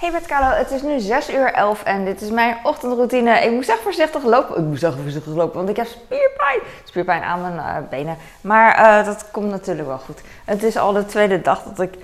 Hey met Carlo, het is nu 6 uur 11 en dit is mijn ochtendroutine. Ik moest echt voorzichtig lopen. Ik moest echt voorzichtig lopen, want ik heb spierpijn. Spierpijn aan mijn uh, benen. Maar uh, dat komt natuurlijk wel goed. Het is al de tweede dag dat ik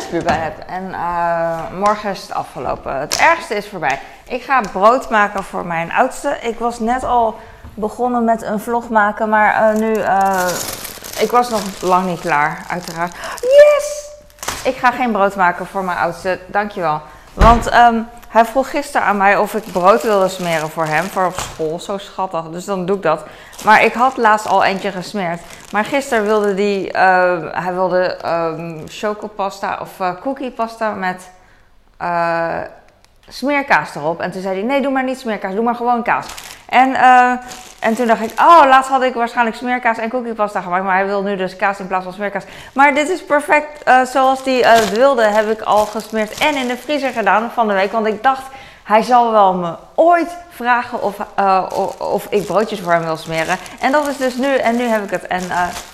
spierpijn, heb. En uh, morgen is het afgelopen. Het ergste is voorbij. Ik ga brood maken voor mijn oudste. Ik was net al begonnen met een vlog maken, maar nu... ik was nog lang niet klaar, uiteraard. Yes! Ik ga geen brood maken voor mijn oudste, dankjewel. Want um, hij vroeg gisteren aan mij of ik brood wilde smeren voor hem, voor op school. Zo schattig, dus dan doe ik dat. Maar ik had laatst al eentje gesmeerd. Maar gisteren wilde die, uh, hij wilde um, chocopasta of uh, cookiepasta met uh, smeerkaas erop. En toen zei hij, nee doe maar niet smeerkaas, doe maar gewoon kaas. En, uh, en toen dacht ik, oh, laatst had ik waarschijnlijk smeerkaas en cookiepasta gemaakt. Maar hij wil nu dus kaas in plaats van smeerkaas. Maar dit is perfect uh, zoals hij uh, het wilde, heb ik al gesmeerd en in de vriezer gedaan van de week. Want ik dacht, hij zal wel me ooit vragen of, of ik broodjes voor hem wil smeren. En dat is dus nu, en nu heb ik het. En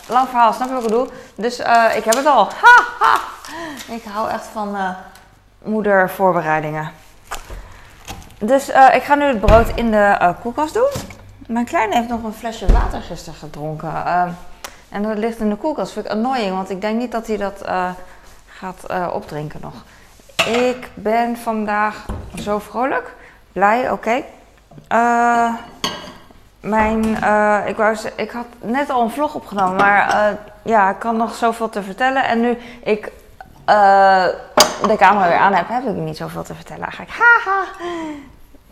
lang verhaal, snap je wat ik bedoel? Dus ik heb het al. Ha. Ik hou echt van moedervoorbereidingen. Dus uh, ik ga nu het brood in de uh, koelkast doen. Mijn kleine heeft nog een flesje water gisteren gedronken. Uh, en dat ligt in de koelkast. Vind ik annoying, want ik denk niet dat hij dat gaat opdrinken nog. Ik ben vandaag zo vrolijk. Blij, oké. Mijn, ik, wou, ik had net al een vlog opgenomen, maar ja, ik kan nog zoveel te vertellen. En nu ik de camera weer aan heb, heb ik niet zoveel te vertellen eigenlijk. Haha,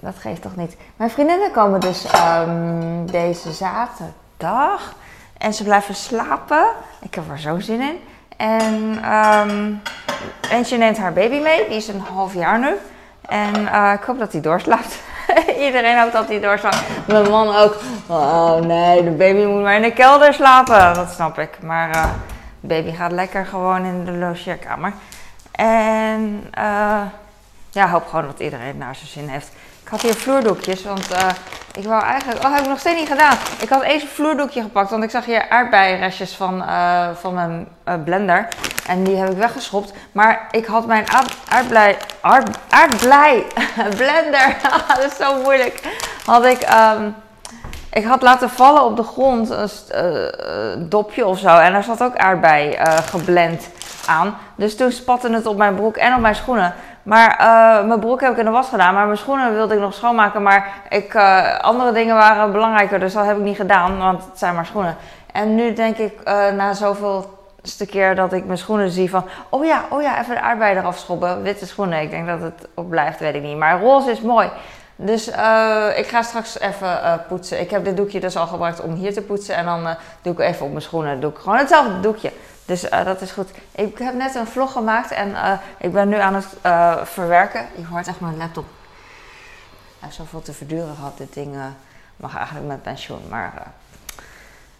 dat geeft toch niet. Mijn vriendinnen komen dus um, deze zaterdag. En ze blijven slapen. Ik heb er zo zin in. En um, eentje neemt haar baby mee. Die is een half jaar nu. En uh, ik hoop dat hij doorslaapt. Iedereen hoopt dat hij doorslaapt. Mijn man ook. Oh nee, de baby moet maar in de kelder slapen. Dat snap ik. Maar de baby gaat lekker gewoon in de logeerkamer. En uh, ja, hoop gewoon dat iedereen naar zijn zin heeft. Ik had hier vloerdoekjes, want uh, ik wou eigenlijk... Oh, heb ik nog steeds niet gedaan. Ik had eens een vloerdoekje gepakt, want ik zag hier aardbeienrestjes van, uh, van mijn blender. En die heb ik weggeschopt. Maar ik had mijn aardblij... Aard, aardblij blender, dat is zo moeilijk. Had ik... Um, ik had laten vallen op de grond een dopje of zo. En daar zat ook aardbei geblend aan. Dus toen spatte het op mijn broek en op mijn schoenen. Maar uh, mijn broek heb ik in de was gedaan. Maar mijn schoenen wilde ik nog schoonmaken. Maar ik, uh, andere dingen waren belangrijker. Dus dat heb ik niet gedaan. Want het zijn maar schoenen. En nu denk ik uh, na zoveel keer dat ik mijn schoenen zie van... Oh ja, oh ja, even de aardbei eraf. Witte schoenen. Ik denk dat het op blijft, weet ik niet. Maar roze is mooi. Dus ik ga straks even poetsen. Ik heb dit doekje dus al gebruikt om hier te poetsen. En dan doe ik even op mijn schoenen. Doe ik gewoon hetzelfde doekje. Dus uh, dat is goed. Ik heb net een vlog gemaakt en uh, ik ben nu aan het uh, verwerken. Je hoort echt mijn laptop. Hij heeft zoveel te verduren gehad. Dit ding mag eigenlijk met pensioen. Maar.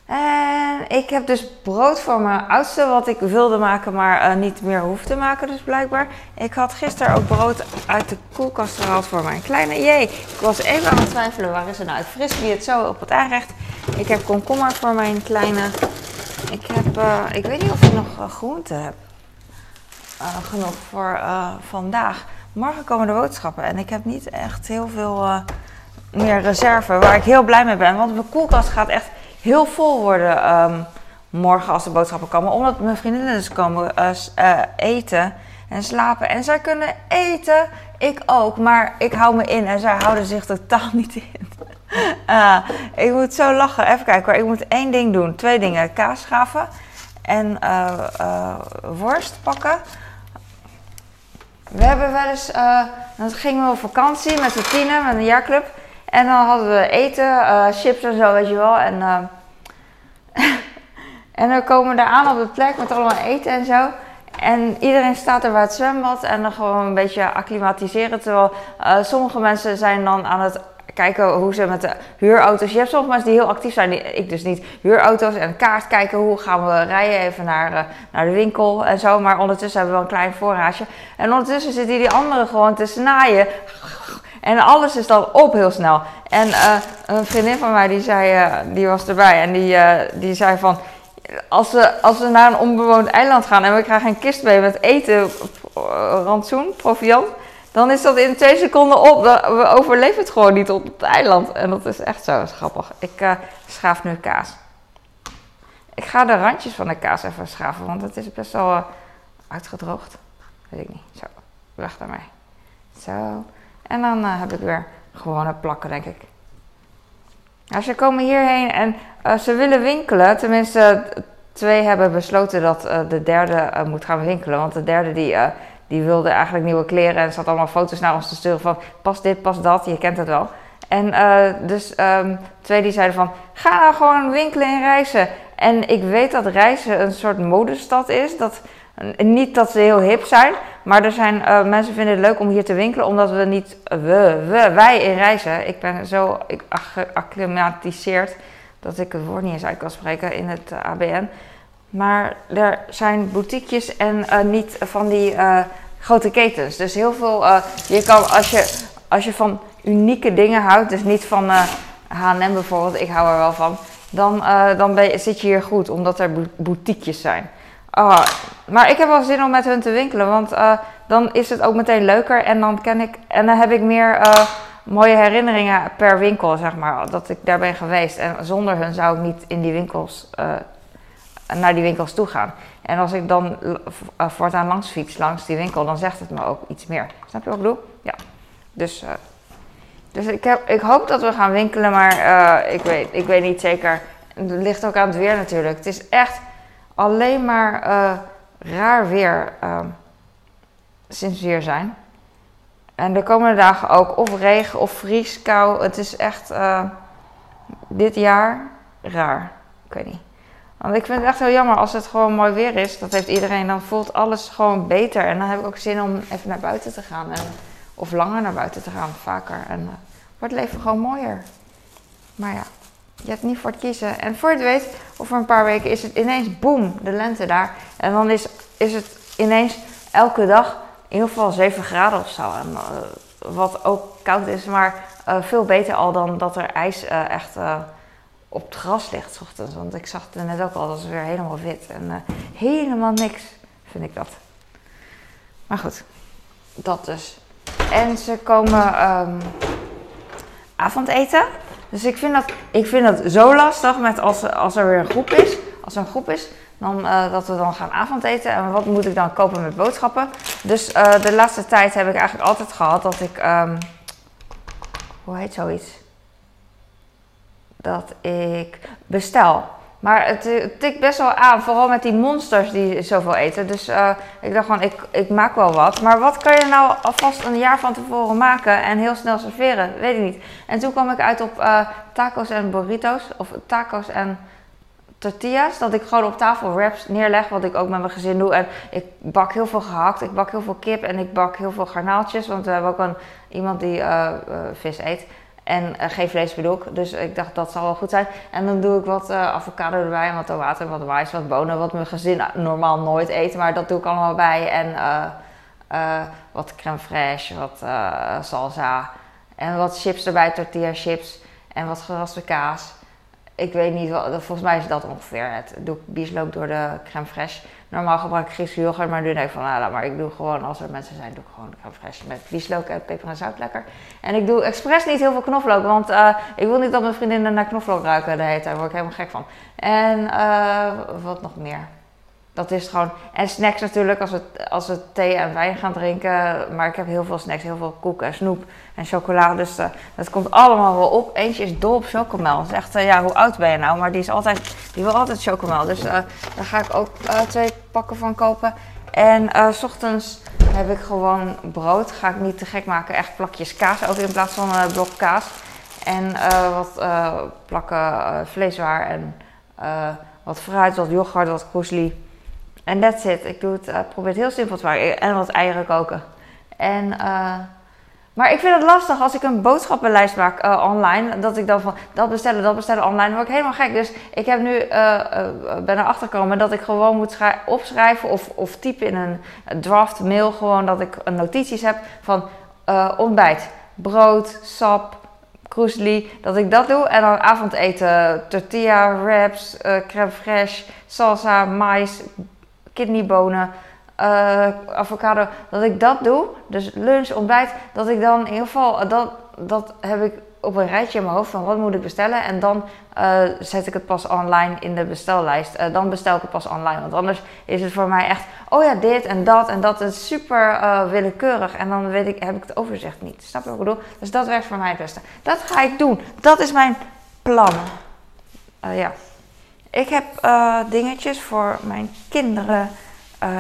en ik heb dus brood voor mijn oudste, wat ik wilde maken, maar niet meer hoef te maken, dus blijkbaar. Ik had gisteren ook brood uit de koelkast gehaald voor mijn kleine. Jee, ik was even aan het twijfelen, waar is er nou uit fris? Wie het zo op het aanrecht. Ik heb komkommer voor mijn kleine. Ik heb, uh, ik weet niet of ik nog uh, groente heb. Uh, genoeg voor vandaag. Morgen komen de boodschappen en ik heb niet echt heel veel meer reserve. Waar ik heel blij mee ben. Want mijn koelkast gaat echt heel vol worden um, morgen als de boodschappen komen. Omdat mijn vriendinnen dus komen eten en slapen. En zij kunnen eten, ik ook. Maar ik hou me in en zij houden zich totaal niet in. Uh, ik moet zo lachen. Even kijken. Ik moet één ding doen. Twee dingen. Kaas schaven en uh, uh, worst pakken. We hebben wel eens... dan gingen we op vakantie met de tienen, met een jaarclub. En dan hadden we eten, chips en zo, weet je wel. En, en dan komen we aan op de plek met allemaal eten en zo. En iedereen staat er bij het zwembad en dan gewoon een beetje acclimatiseren. Terwijl sommige mensen zijn dan aan het kijken hoe ze met de huurauto's. Je hebt mensen die heel actief zijn, ik dus niet. Huurauto's en kaart kijken hoe gaan we rijden even naar, uh, naar de winkel en zo. Maar ondertussen hebben we wel een klein voorraadje. En ondertussen zitten die anderen gewoon te snaaien. En alles is dan op heel snel. En uh, een vriendin van mij die zei, uh, die was erbij en die, die zei van. Als we, als we naar een onbewoond eiland gaan en we krijgen een kist mee met eten, rantsoen, proviant dan is dat in twee seconden op. We overleven het gewoon niet op het eiland. En dat is echt zo grappig. Ik uh, schaaf nu kaas. Ik ga de randjes van de kaas even schaven, want het is best wel uh, uitgedroogd. Weet ik niet. Zo, aan mij. Zo. En dan uh, heb ik weer gewone plakken, denk ik. Nou, ze komen hierheen en ze willen winkelen. Tenminste, twee hebben besloten dat de derde moet gaan winkelen. Want de derde die die wilde eigenlijk nieuwe kleren en zat allemaal foto's naar ons te sturen van pas dit, pas dat, je kent het wel. En uh, dus um, twee die zeiden van ga nou gewoon winkelen en reizen. En ik weet dat reizen een soort modestad is. Dat, niet dat ze heel hip zijn, maar er zijn uh, mensen vinden het leuk om hier te winkelen, omdat we niet, we, we, wij in reizen. Ik ben zo geacclimatiseerd dat ik het woord niet eens uit kan spreken in het ABN. Maar er zijn boutiquejes en uh, niet van die uh, grote ketens. Dus heel veel, uh, je kan als je, als je van unieke dingen houdt, dus niet van H&M bijvoorbeeld, ik hou er wel van, dan, dan ben je, zit je hier goed, omdat er boutiquejes zijn. Ah, maar ik heb wel zin om met hun te winkelen, want dan is het ook meteen leuker en dan, ken ik, en dan heb ik meer mooie herinneringen per winkel, zeg maar, dat ik daar ben geweest. En zonder hun zou ik niet in die winkels naar die winkels toe gaan. En als ik dan uh, voortaan langs fiets, langs die winkel, dan zegt het me ook iets meer. Snap je wat ik bedoel? Ja. Dus, uh, dus ik, heb, ik hoop dat we gaan winkelen, maar ik, weet, ik weet niet zeker. Het ligt ook aan het weer natuurlijk. Het is echt alleen maar raar weer ehm, sinds we hier zijn. En de komende dagen ook of regen of vries, kou. Het is echt dit jaar raar. Ik weet niet. Want ik vind het echt heel jammer als het gewoon mooi weer is. Dat heeft iedereen. Dan voelt alles gewoon beter. En dan heb ik ook zin om even naar buiten te gaan. En, of langer naar buiten te gaan, vaker. En uh, wordt het leven gewoon mooier. Maar ja, je hebt niet voor het kiezen. En voor je het weet, over een paar weken is het ineens boem, de lente daar. En dan is, is het ineens elke dag in ieder geval 7 graden of zo. En, uh, wat ook koud is, maar uh, veel beter al dan dat er ijs echt op het gras ligt, ochtends. Want ik zag het net ook al, dat is weer helemaal wit. En uh, helemaal niks, vind ik dat. Maar goed, dat dus. En ze komen um, avondeten. Dus ik vind, dat, ik vind dat zo lastig met als, als er weer een groep is. Als er een groep is, dan, uh, dat we dan gaan avondeten. En wat moet ik dan kopen met boodschappen? Dus uh, de laatste tijd heb ik eigenlijk altijd gehad dat ik... Um, hoe heet zoiets? Dat ik bestel. Maar het, het, tikt best wel aan, vooral met die monsters die zoveel eten. Dus uh, ik dacht gewoon, ik, ik maak wel wat. Maar wat kan je nou alvast een jaar van tevoren maken en heel snel serveren? Weet ik niet. En toen kwam ik uit op uh, tacos en burritos. Of tacos en tortillas. Dat ik gewoon op tafel wraps neerleg, wat ik ook met mijn gezin doe. En ik bak heel veel gehakt, ik bak heel veel kip en ik bak heel veel garnaaltjes. Want we hebben ook een, iemand die uh, vis eet. En uh, geen vlees bedoel ik. Dus ik dacht dat zal wel goed zijn. En dan doe ik wat uh, avocado erbij, en wat tomaten, wat mais, wat bonen. Wat mijn gezin normaal nooit eet. Maar dat doe ik allemaal bij. En uh, wat crème fraîche, wat salsa. En wat chips erbij, tortilla chips. En wat geraste kaas. Ik weet niet, wat, volgens mij is dat ongeveer het. Doe bieslook door de crème fraîche. Normaal gebruik ik Griekse yoghurt, maar nu denk ik van, nou, maar ik doe gewoon, als er mensen zijn, doe ik gewoon crème fraîche met bieslook en peper en zout lekker. En ik doe expres niet heel veel knoflook, want uh, ik wil niet dat mijn vriendinnen naar knoflook ruiken de hele tijd. Daar word ik helemaal gek van. En uh, wat nog meer? Dat is gewoon. En snacks natuurlijk, als we, als we thee en wijn gaan drinken. Maar ik heb heel veel snacks, heel veel koek en snoep en chocolade. Dus uh, dat komt allemaal wel op. Eentje is dol op chocomel. Zegt, uh, ja, hoe oud ben je nou? Maar die, is altijd, die wil altijd chocomel. Dus uh, daar ga ik ook twee pakken van kopen. En s ochtends heb ik gewoon brood. Ga ik niet te gek maken. Echt plakjes kaas ook in plaats van blok kaas. En wat plakken vleeswaar en wat fruit, wat yoghurt, wat kroesli. En that's it. Ik doe het, uh, probeer het heel simpel te maken. En wat eieren koken. En, uh, maar ik vind het lastig als ik een boodschappenlijst maak uh, online. Dat ik dan van dat bestellen, dat bestellen online. Dan word ik helemaal gek. Dus ik heb nu, ben erachter gekomen dat ik gewoon moet opschrijven of, of typen in een draft mail. Gewoon dat ik notities heb van ontbijt, brood, sap, kroesli. Dat ik dat doe. En dan avondeten, tortilla, wraps, crème fraîche, salsa, mais, kidneybonen, eh, avocado, dat ik dat doe. Dus lunch, ontbijt, dat ik dan in ieder geval, dat, dat heb ik op een rijtje in mijn hoofd van wat moet ik bestellen. En dan uh, zet ik het pas online in de bestellijst. Dan bestel ik het pas online. Want anders is het voor mij echt, oh ja, dit en dat en dat is super willekeurig. En dan weet ik, heb ik het overzicht niet. Snap je wat ik bedoel? Dus dat werkt voor mij het beste. Dat ga ik doen. Dat is mijn plan. ja. Ik heb dingetjes voor mijn kinderen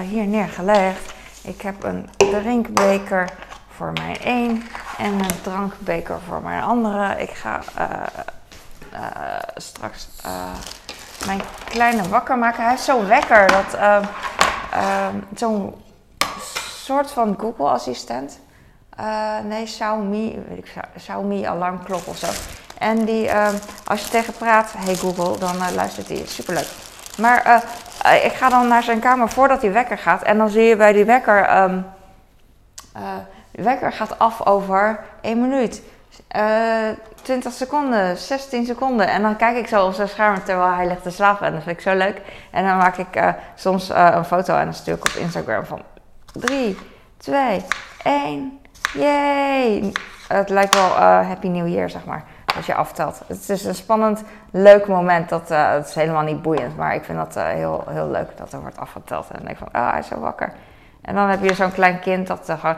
hier neergelegd. Ik heb een drinkbeker voor mijn één en een drankbeker voor mijn andere. Ik ga uh, straks mijn kleine wakker maken. Hij heeft zo'n wekker, dat zo'n soort van Google assistent. nee, Xiaomi, ik, Xiaomi alarmklok of zo. En die, als je tegen praat, hey Google, dan luistert hij. Superleuk. Maar ik ga dan naar zijn kamer voordat hij wekker gaat. En dan zie je bij die wekker um, de wekker gaat af over 1 minuut. Uh, eh, 20 seconden, 16 seconden. En dan kijk ik zo op zijn scherm terwijl hij ligt te slapen. En dat vind ik zo leuk. En dan maak ik soms een foto en dan stuur ik op Instagram van 3, 2, 1. Yay! Het lijkt wel Happy New Year, zeg maar. Als je aftelt. Het is een spannend, leuk moment. Dat, het is helemaal niet boeiend. Maar ik vind dat heel, heel leuk dat er wordt afgeteld. En dan denk ik van, oh, hij is zo wakker. En dan heb je zo'n klein kind dat gewoon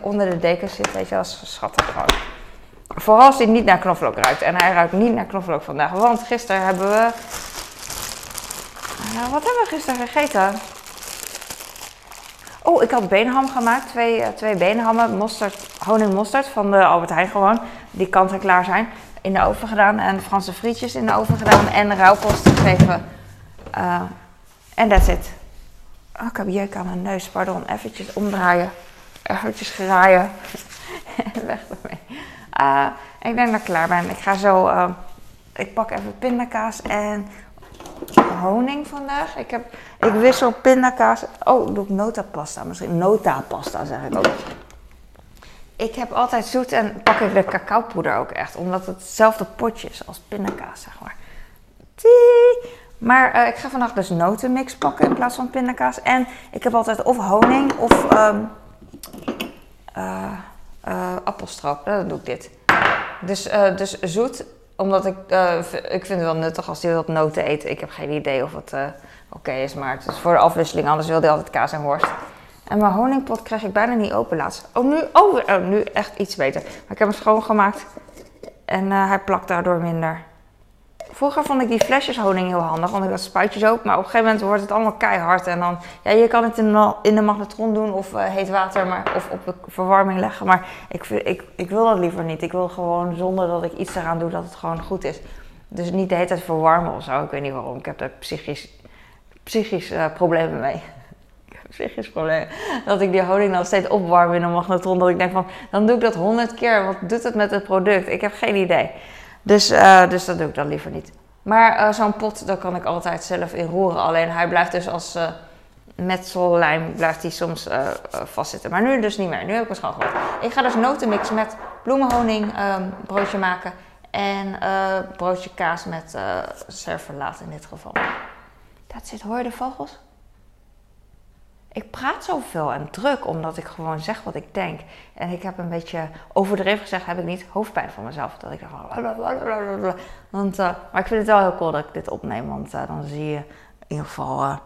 onder de dekens zit, weet je, als schattig gewoon. Vooral als hij niet naar knoflook ruikt. En hij ruikt niet naar knoflook vandaag. Want gisteren hebben we. Uh, wat hebben we gisteren gegeten? Oh, ik had beenham gemaakt. Twee, twee beenhammen. Mosterd, mosterd van de Albert Heijn gewoon. Die kant en klaar zijn. In de oven gedaan. En Franse frietjes in de oven gedaan. En rauwkost gegeven. Uh, en that's it. Oh, ik heb jeuk aan mijn neus. Pardon. Eventjes omdraaien eventjes graaien. Weg ermee. Uh, ik denk dat ik klaar ben. Ik ga zo. Uh, ik pak even pindakaas en honing vandaag. Ik, heb, ik wissel pindakaas. Oh, doe ik notapasta misschien. Notapasta zeg ik ook. Ik heb altijd zoet en pak ik de cacaopoeder ook echt. Omdat het hetzelfde potje is als pindakaas, zeg maar. Tii. Maar uh, ik ga vandaag dus notenmix pakken in plaats van pindakaas. En ik heb altijd of honing of um, appelstroop. dan doe ik dit. Dus, dus zoet, omdat ik, ik vind het wel nuttig als hij wat noten eet. Ik heb geen idee of het oké is, maar het is voor de afwisseling. Anders wil hij altijd kaas en worst. En mijn honingpot krijg ik bijna niet open laatst. Oh, nu, oh, oh nu echt iets beter. Maar ik heb hem schoongemaakt en hij plakt daardoor minder. Vroeger vond ik die flesjes honing heel handig, want ik had spuitjes ook. Maar op een gegeven moment wordt het allemaal keihard. En dan, ja, je kan het in de, in de magnetron doen of uh, heet water maar, of op de verwarming leggen. Maar ik, ik, ik wil dat liever niet. Ik wil gewoon zonder dat ik iets eraan doe dat het gewoon goed is. Dus niet de hele tijd verwarmen of zo. Ik weet niet waarom. Ik heb daar psychisch, psychisch uh, problemen mee. Psychisch probleem. Dat ik die honing dan steeds opwarm in een magnetron. Dat ik denk van, dan doe ik dat honderd keer. Wat doet het met het product? Ik heb geen idee. Dus, uh, dus dat doe ik dan liever niet. Maar uh, zo'n pot, daar kan ik altijd zelf in roeren. Alleen hij blijft dus als uh, metsellijm, blijft hij soms vastzitten. Maar nu dus niet meer. Nu heb ik het schoongemaakt. Ik ga dus notenmix met bloemenhoning um, broodje maken. En broodje kaas met serverlaat in dit geval. Dat zit, hoor je de vogels? Ik praat zoveel en druk omdat ik gewoon zeg wat ik denk. En ik heb een beetje overdreven gezegd, heb ik niet hoofdpijn van mezelf. Dat ik. Want, uh, maar ik vind het wel heel cool dat ik dit opneem, want uh, dan zie je in ieder geval uh,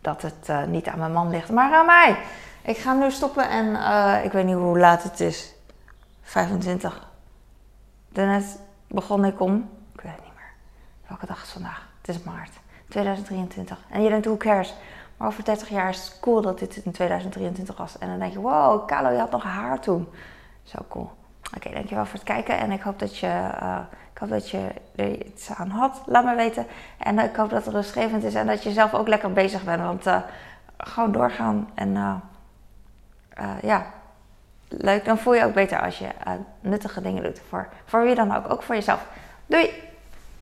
dat het niet aan mijn man ligt, maar aan mij. Ik ga nu stoppen en ik weet niet hoe laat het is. 25. Daarnet begon ik om, ik weet het niet meer. Welke dag is vandaag? Het is maart 2023. En je denkt, hoe cares? Maar over 30 jaar is het cool dat dit in 2023 was. En dan denk je, wow, Carlo, je had nog haar toen. Zo cool. Oké, dankjewel voor het kijken. En ik hoop dat je, uh, ik hoop dat je er iets aan had. Laat me weten. En ik hoop dat het rustgevend is. En dat je zelf ook lekker bezig bent. Want uh, gewoon doorgaan. En uh, ja, leuk. Dan voel je ook beter als je nuttige dingen doet. Voor, voor wie dan ook. Ook voor jezelf. Doei!